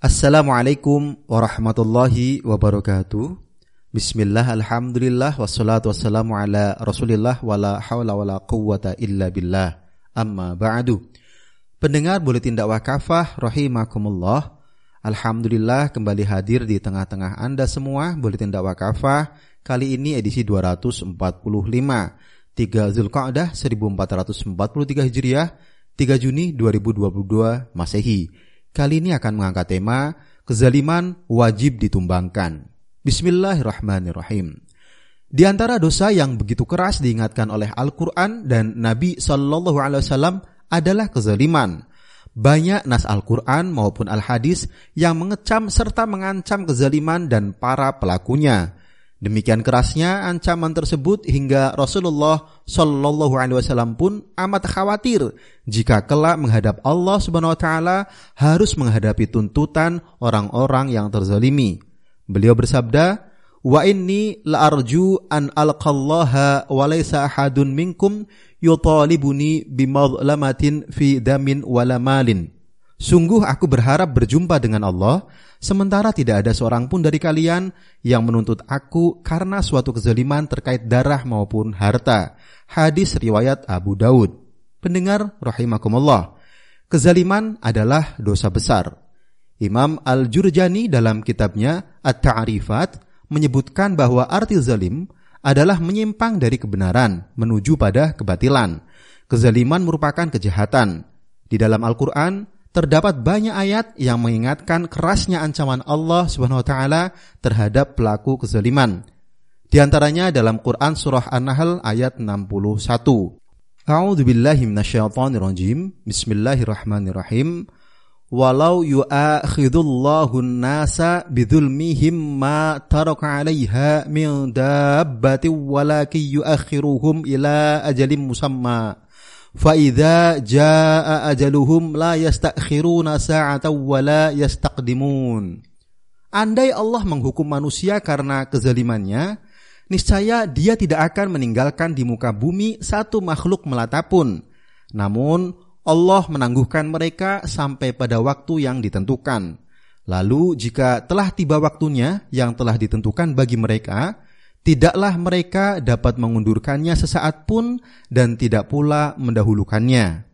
Assalamualaikum warahmatullahi wabarakatuh. Bismillah, alhamdulillah, wassalatu wassalamu ala rasulillah, wala hawla wala quwwata illa billah. Amma ba'du. Pendengar boleh tindak wakafah, rahimakumullah. Alhamdulillah kembali hadir di tengah-tengah Anda semua, boleh tindak wakafah. Kali ini edisi 245. 3 Zulqa'dah 1443 Hijriah, 3 Juni 2022 Masehi. Kali ini akan mengangkat tema kezaliman wajib ditumbangkan. Bismillahirrahmanirrahim. Di antara dosa yang begitu keras diingatkan oleh Al-Quran dan Nabi Shallallahu Alaihi Wasallam adalah kezaliman. Banyak nas Al-Quran maupun Al-Hadis yang mengecam serta mengancam kezaliman dan para pelakunya. Demikian kerasnya ancaman tersebut hingga Rasulullah Shallallahu Alaihi Wasallam pun amat khawatir jika kelak menghadap Allah Subhanahu Wa Taala harus menghadapi tuntutan orang-orang yang terzalimi. Beliau bersabda, Wa inni la arju an alqallaha wa laysa ahadun minkum yutalibuni bimadlamatin fi damin wala malin. Sungguh aku berharap berjumpa dengan Allah, sementara tidak ada seorang pun dari kalian yang menuntut aku karena suatu kezaliman terkait darah maupun harta. Hadis riwayat Abu Daud. Pendengar rahimakumullah. Kezaliman adalah dosa besar. Imam Al-Jurjani dalam kitabnya At-Ta'rifat menyebutkan bahwa arti zalim adalah menyimpang dari kebenaran menuju pada kebatilan. Kezaliman merupakan kejahatan. Di dalam Al-Quran, terdapat banyak ayat yang mengingatkan kerasnya ancaman Allah Subhanahu wa taala terhadap pelaku kezaliman. Di antaranya dalam Quran surah An-Nahl ayat 61. A'udzu billahi minasyaitonir rajim. Bismillahirrahmanirrahim. Walau yu'akhidullahu an-nasa bidzulmihim ma taraka 'alaiha min dabbatin walakin yu'akhiruhum ila ajalin musamma faida jaa ajaluhum la yastakhiruna sa'atan wa la. Andai Allah menghukum manusia karena kezalimannya, niscaya dia tidak akan meninggalkan di muka bumi satu makhluk melata pun. Namun Allah menangguhkan mereka sampai pada waktu yang ditentukan. Lalu jika telah tiba waktunya yang telah ditentukan bagi mereka, tidaklah mereka dapat mengundurkannya sesaat pun dan tidak pula mendahulukannya.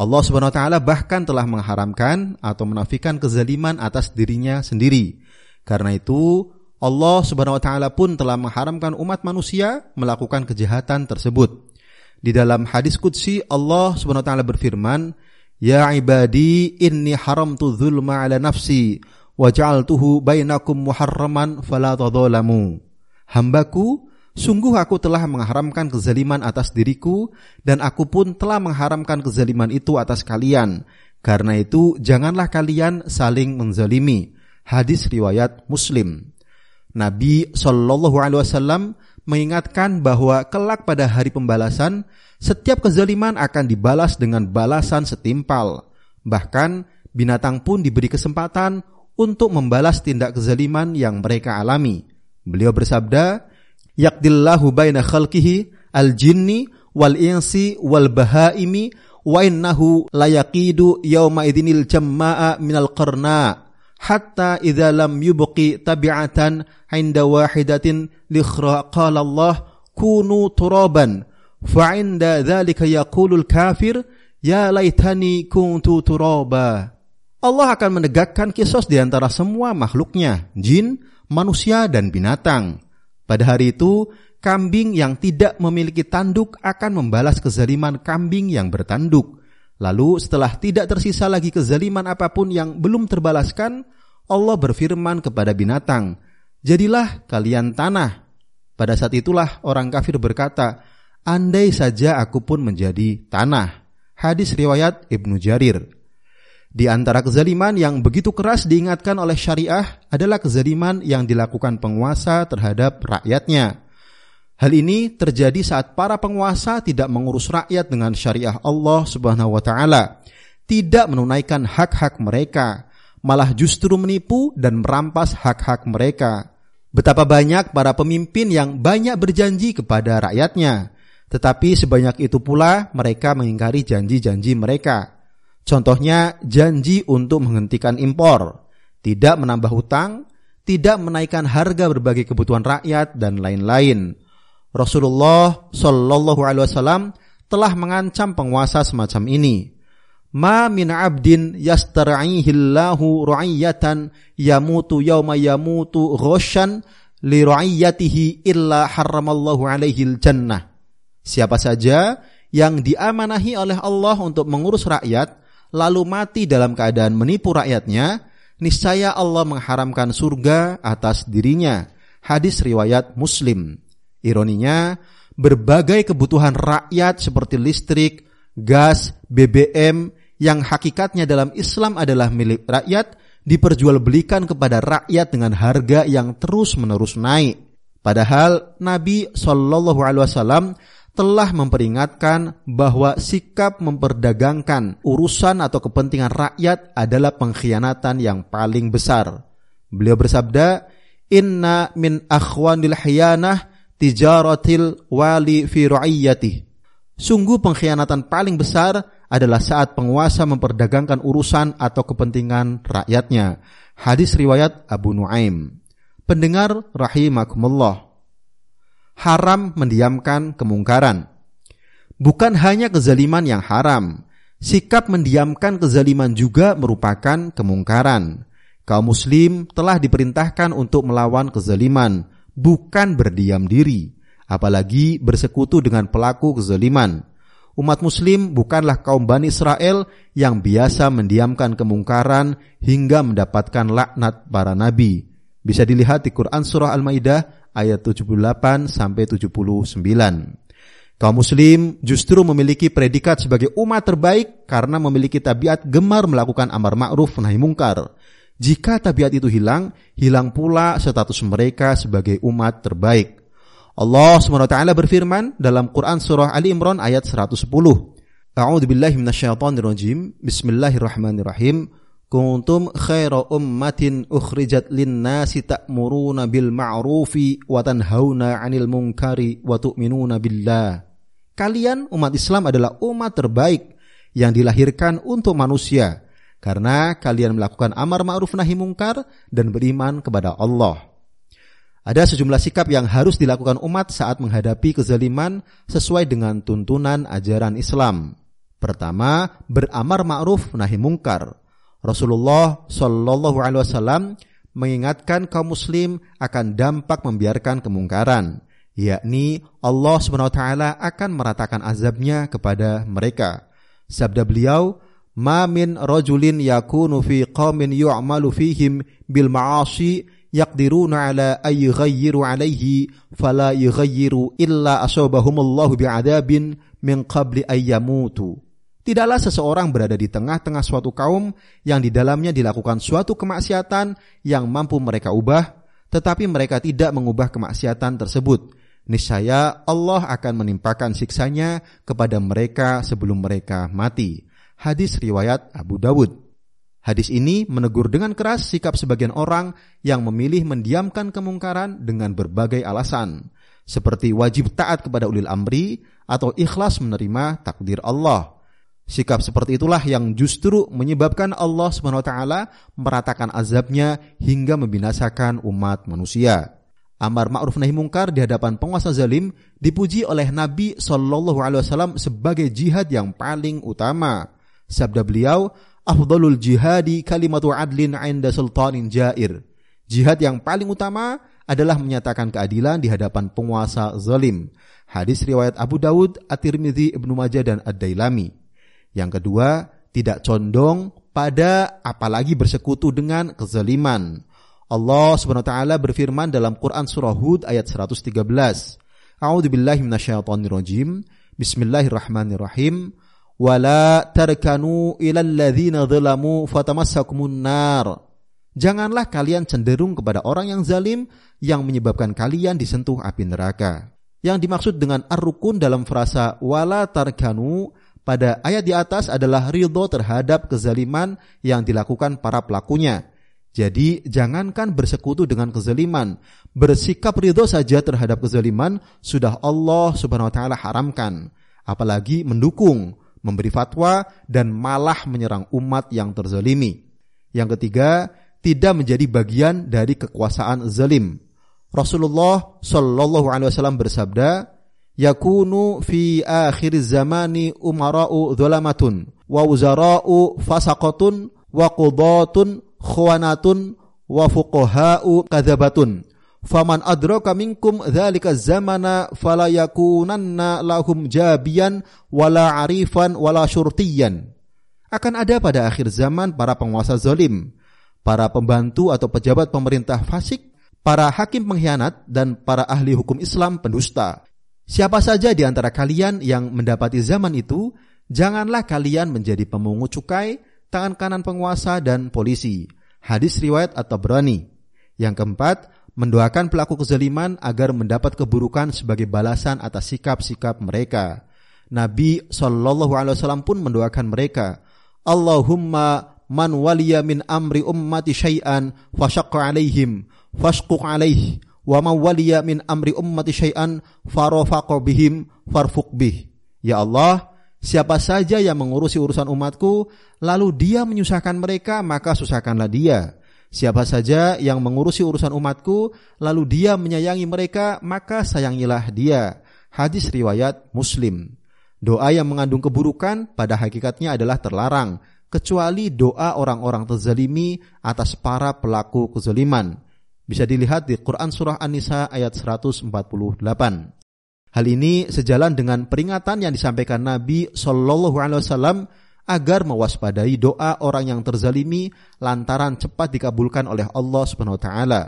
Allah Subhanahu wa taala bahkan telah mengharamkan atau menafikan kezaliman atas dirinya sendiri. Karena itu, Allah Subhanahu wa taala pun telah mengharamkan umat manusia melakukan kejahatan tersebut. Di dalam hadis qudsi Allah Subhanahu wa taala berfirman, "Ya ibadi, inni haramtu dzulma ala nafsi wa ja'altuhu bainakum muharraman fala tadzalamu." Hambaku, sungguh aku telah mengharamkan kezaliman atas diriku, dan aku pun telah mengharamkan kezaliman itu atas kalian. Karena itu, janganlah kalian saling menzalimi. Hadis riwayat Muslim. Nabi Shallallahu Alaihi Wasallam mengingatkan bahwa kelak pada hari pembalasan, setiap kezaliman akan dibalas dengan balasan setimpal. Bahkan binatang pun diberi kesempatan untuk membalas tindak kezaliman yang mereka alami. Beliau bersabda, "Yaqdillahu baina khalqihi al-jinni wal insi wal bahaimi wa innahu layaqidu yawma idinil jamma'a minal qarna hatta idza lam yubqi tabi'atan 'inda wahidatin likhra. Qala Allah kunu turaban fa 'inda dzalika yaqulul kafir ya laitani kuntu turaba. Allah akan menegakkan kisos di antara semua makhluknya, jin, manusia dan binatang. Pada hari itu, kambing yang tidak memiliki tanduk akan membalas kezaliman kambing yang bertanduk. Lalu setelah tidak tersisa lagi kezaliman apa pun yang belum terbalaskan, Allah berfirman kepada binatang, Jadilah kalian tanah. Pada saat itulah orang kafir berkata, Andai saja aku pun menjadi tanah. Hadis riwayat Ibnu Jarir. Di antara kezaliman yang begitu keras diingatkan oleh syariah adalah kezaliman yang dilakukan penguasa terhadap rakyatnya. Hal ini terjadi saat para penguasa tidak mengurus rakyat dengan syariah Allah Subhanahu wa taala, tidak menunaikan hak-hak mereka, malah justru menipu dan merampas hak-hak mereka. Betapa banyak para pemimpin yang banyak berjanji kepada rakyatnya, tetapi sebanyak itu pula mereka mengingkari janji-janji mereka. Contohnya janji untuk menghentikan impor. tidak menambah hutang, tidak menaikkan harga berbagai kebutuhan rakyat dan lain-lain. Rasulullah Shallallahu Alaihi Wasallam telah mengancam penguasa semacam ini. Ma min abdin yastar'ihillahu ru'iyatan yamutu yawma yamutu ghoshan li ru'iyatihi illa harramallahu alaihi jannah. Siapa saja yang diamanahi oleh Allah untuk mengurus rakyat lalu mati dalam keadaan menipu rakyatnya, niscaya Allah mengharamkan surga atas dirinya. Hadis riwayat Muslim. Ironinya, berbagai kebutuhan rakyat seperti listrik, gas, BBM yang hakikatnya dalam Islam adalah milik rakyat diperjualbelikan kepada rakyat dengan harga yang terus-menerus naik. Padahal Nabi Shallallahu Alaihi Wasallam telah memperingatkan bahwa sikap memperdagangkan urusan atau kepentingan rakyat adalah pengkhianatan yang paling besar. Beliau bersabda, "Inna min akhwanil hiyanah tijaratil wali fi. Sungguh pengkhianatan paling besar adalah saat penguasa memperdagangkan urusan atau kepentingan rakyatnya. Hadis riwayat Abu Nuaim. Pendengar rahimakumullah. Haram mendiamkan kemungkaran. Bukan hanya kezaliman yang haram, sikap mendiamkan kezaliman juga merupakan kemungkaran. Kaum muslim telah diperintahkan untuk melawan kezaliman, bukan berdiam diri, apalagi bersekutu dengan pelaku kezaliman. Umat muslim bukanlah kaum Bani Israel yang biasa mendiamkan kemungkaran hingga mendapatkan laknat para nabi. Bisa dilihat di Quran surah Al-Maidah ayat 78 sampai 79. Kaum muslim justru memiliki predikat sebagai umat terbaik karena memiliki tabiat gemar melakukan amar ma'ruf nahi mungkar. Jika tabiat itu hilang, hilang pula status mereka sebagai umat terbaik. Allah SWT berfirman dalam Quran surah Ali Imran ayat 110. A'udzu. Bismillahirrahmanirrahim. Kuntum khaira ummatin ukhrijat lin-nasi ta'muruna bil ma'rufi wa tanhauna 'anil munkari wa tu'minuna billah. Kalian umat Islam adalah umat terbaik yang dilahirkan untuk manusia karena kalian melakukan amar ma'ruf nahi mungkar dan beriman kepada Allah. Ada sejumlah sikap yang harus dilakukan umat saat menghadapi kezaliman sesuai dengan tuntunan ajaran Islam. Pertama, beramar ma'ruf nahi mungkar. Rasulullah Shallallahu alaihi wasallam mengingatkan kaum muslim akan dampak membiarkan kemungkaran, yakni Allah SWT akan meratakan azabnya kepada mereka. Sabda beliau, ma min rajulin yakunu fi qaumin yu'malu fihim bil ma'asi yaqdiruna ala ay yughayyiru alaihi fala yughayyiru illa asabahumullahu bi'adabin min qabli ay yamutu Tidaklah seseorang berada di tengah-tengah suatu kaum yang di dalamnya dilakukan suatu kemaksiatan yang mampu mereka ubah, tetapi mereka tidak mengubah kemaksiatan tersebut. Niscaya Allah akan menimpakan siksanya kepada mereka sebelum mereka mati. Hadis riwayat Abu Dawud. Hadis ini menegur dengan keras sikap sebagian orang yang memilih mendiamkan kemungkaran dengan berbagai alasan, seperti wajib taat kepada ulil amri atau ikhlas menerima takdir Allah. Sikap seperti itulah yang justru menyebabkan Allah SWT meratakan azabnya hingga membinasakan umat manusia. Amar ma'ruf nahi mungkar di hadapan penguasa zalim dipuji oleh Nabi Shallallahu Alaihi Wasallam sebagai jihad yang paling utama. Sabda beliau, afdalul jihadi kalimatu adlin 'inda sultanin jair. Jihad yang paling utama adalah menyatakan keadilan di hadapan penguasa zalim. Hadis riwayat Abu Dawud, At-Tirmidzi, Ibnu Majah dan Ad-Dailami. Yang kedua, tidak condong pada apalagi bersekutu dengan kezaliman. Allah Subhanahu wa taala berfirman dalam Quran surah Hud ayat 113. A'udzu billahi minasyaitonir rajim. Bismillahirrahmanirrahim wala tarkanu ilal ladzina zalamu fatamassakumun nar. Janganlah kalian cenderung kepada orang yang zalim yang menyebabkan kalian disentuh api neraka. Yang dimaksud dengan ar-rukun dalam frasa wala tarkanu pada ayat di atas adalah ridho terhadap kezaliman yang dilakukan para pelakunya. Jadi jangankan bersekutu dengan kezaliman, bersikap ridho saja terhadap kezaliman sudah Allah Subhanahu wa taala haramkan, apalagi mendukung memberi fatwa, dan malah menyerang umat yang terzalimi. Yang ketiga, tidak menjadi bagian dari kekuasaan zalim. Rasulullah Shallallahu alaihi wasallam bersabda, "Yakunu fi akhir zamani umara'u dhulamatun wa wuzara'u fasaqatun wa qudatun khawanatun wa fuqaha'u kadzabatun." Faman adraka minkum dzalika zamana fala yakunanna lahum jabiyan wala arifan wala syurtiyan. Akan ada pada akhir zaman para penguasa zalim, para pembantu atau pejabat pemerintah fasik, para hakim pengkhianat dan para ahli hukum Islam pendusta. Siapa saja di antara kalian yang mendapati zaman itu, janganlah kalian menjadi pemungut cukai, tangan kanan penguasa dan polisi. Hadis riwayat atau berani. Yang keempat, mendoakan pelaku kezaliman agar mendapat keburukan sebagai balasan atas sikap-sikap mereka. Nabi Shallallahu Alaihi Wasallam pun mendoakan mereka, Allahumma man waliya min amri ummati syai'an fashaqqa alaihim fashquq alaih wa man waliya min amri ummati syai'an farafaqa bihim farfuq bih. Ya Allah, siapa saja yang mengurusi urusan umatku lalu dia menyusahkan mereka maka susahkanlah dia. Siapa saja yang mengurusi urusan umatku, lalu dia menyayangi mereka, maka sayangilah dia. Hadis riwayat Muslim. Doa yang mengandung keburukan pada hakikatnya adalah terlarang, kecuali doa orang-orang terzalimi atas para pelaku kezaliman. Bisa dilihat di Quran Surah An-Nisa ayat 148. Hal ini sejalan dengan peringatan yang disampaikan Nabi Shallallahu Alaihi Wasallam agar mewaspadai doa orang yang terzalimi lantaran cepat dikabulkan oleh Allah Subhanahu wa taala.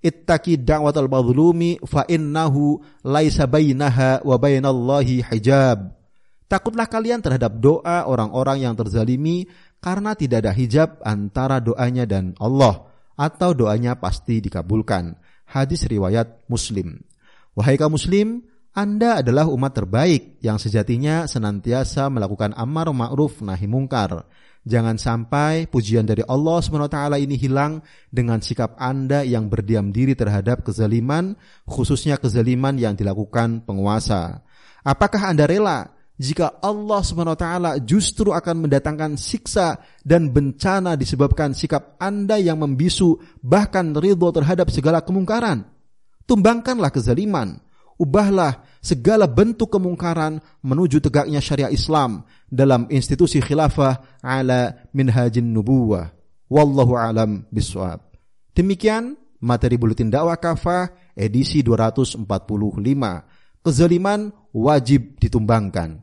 Ittaqi da'watal mazlumi fa innahu laisa bainaha wa bainallahi hijab. Takutlah kalian terhadap doa orang-orang yang terzalimi karena tidak ada hijab antara doanya dan Allah atau doanya pasti dikabulkan. Hadis riwayat Muslim. Wahai kaum muslim, anda adalah umat terbaik yang sejatinya senantiasa melakukan amar ma'ruf nahi mungkar. Jangan sampai pujian dari Allah SWT ini hilang dengan sikap Anda yang berdiam diri terhadap kezaliman, khususnya kezaliman yang dilakukan penguasa. Apakah Anda rela jika Allah SWT justru akan mendatangkan siksa dan bencana disebabkan sikap Anda yang membisu bahkan ridho terhadap segala kemungkaran? Tumbangkanlah kezaliman ubahlah segala bentuk kemungkaran menuju tegaknya syariat Islam dalam institusi khilafah ala minhajin nubuwah. Wallahu alam biswab. Demikian materi buletin dakwah kafah edisi 245. Kezaliman wajib ditumbangkan.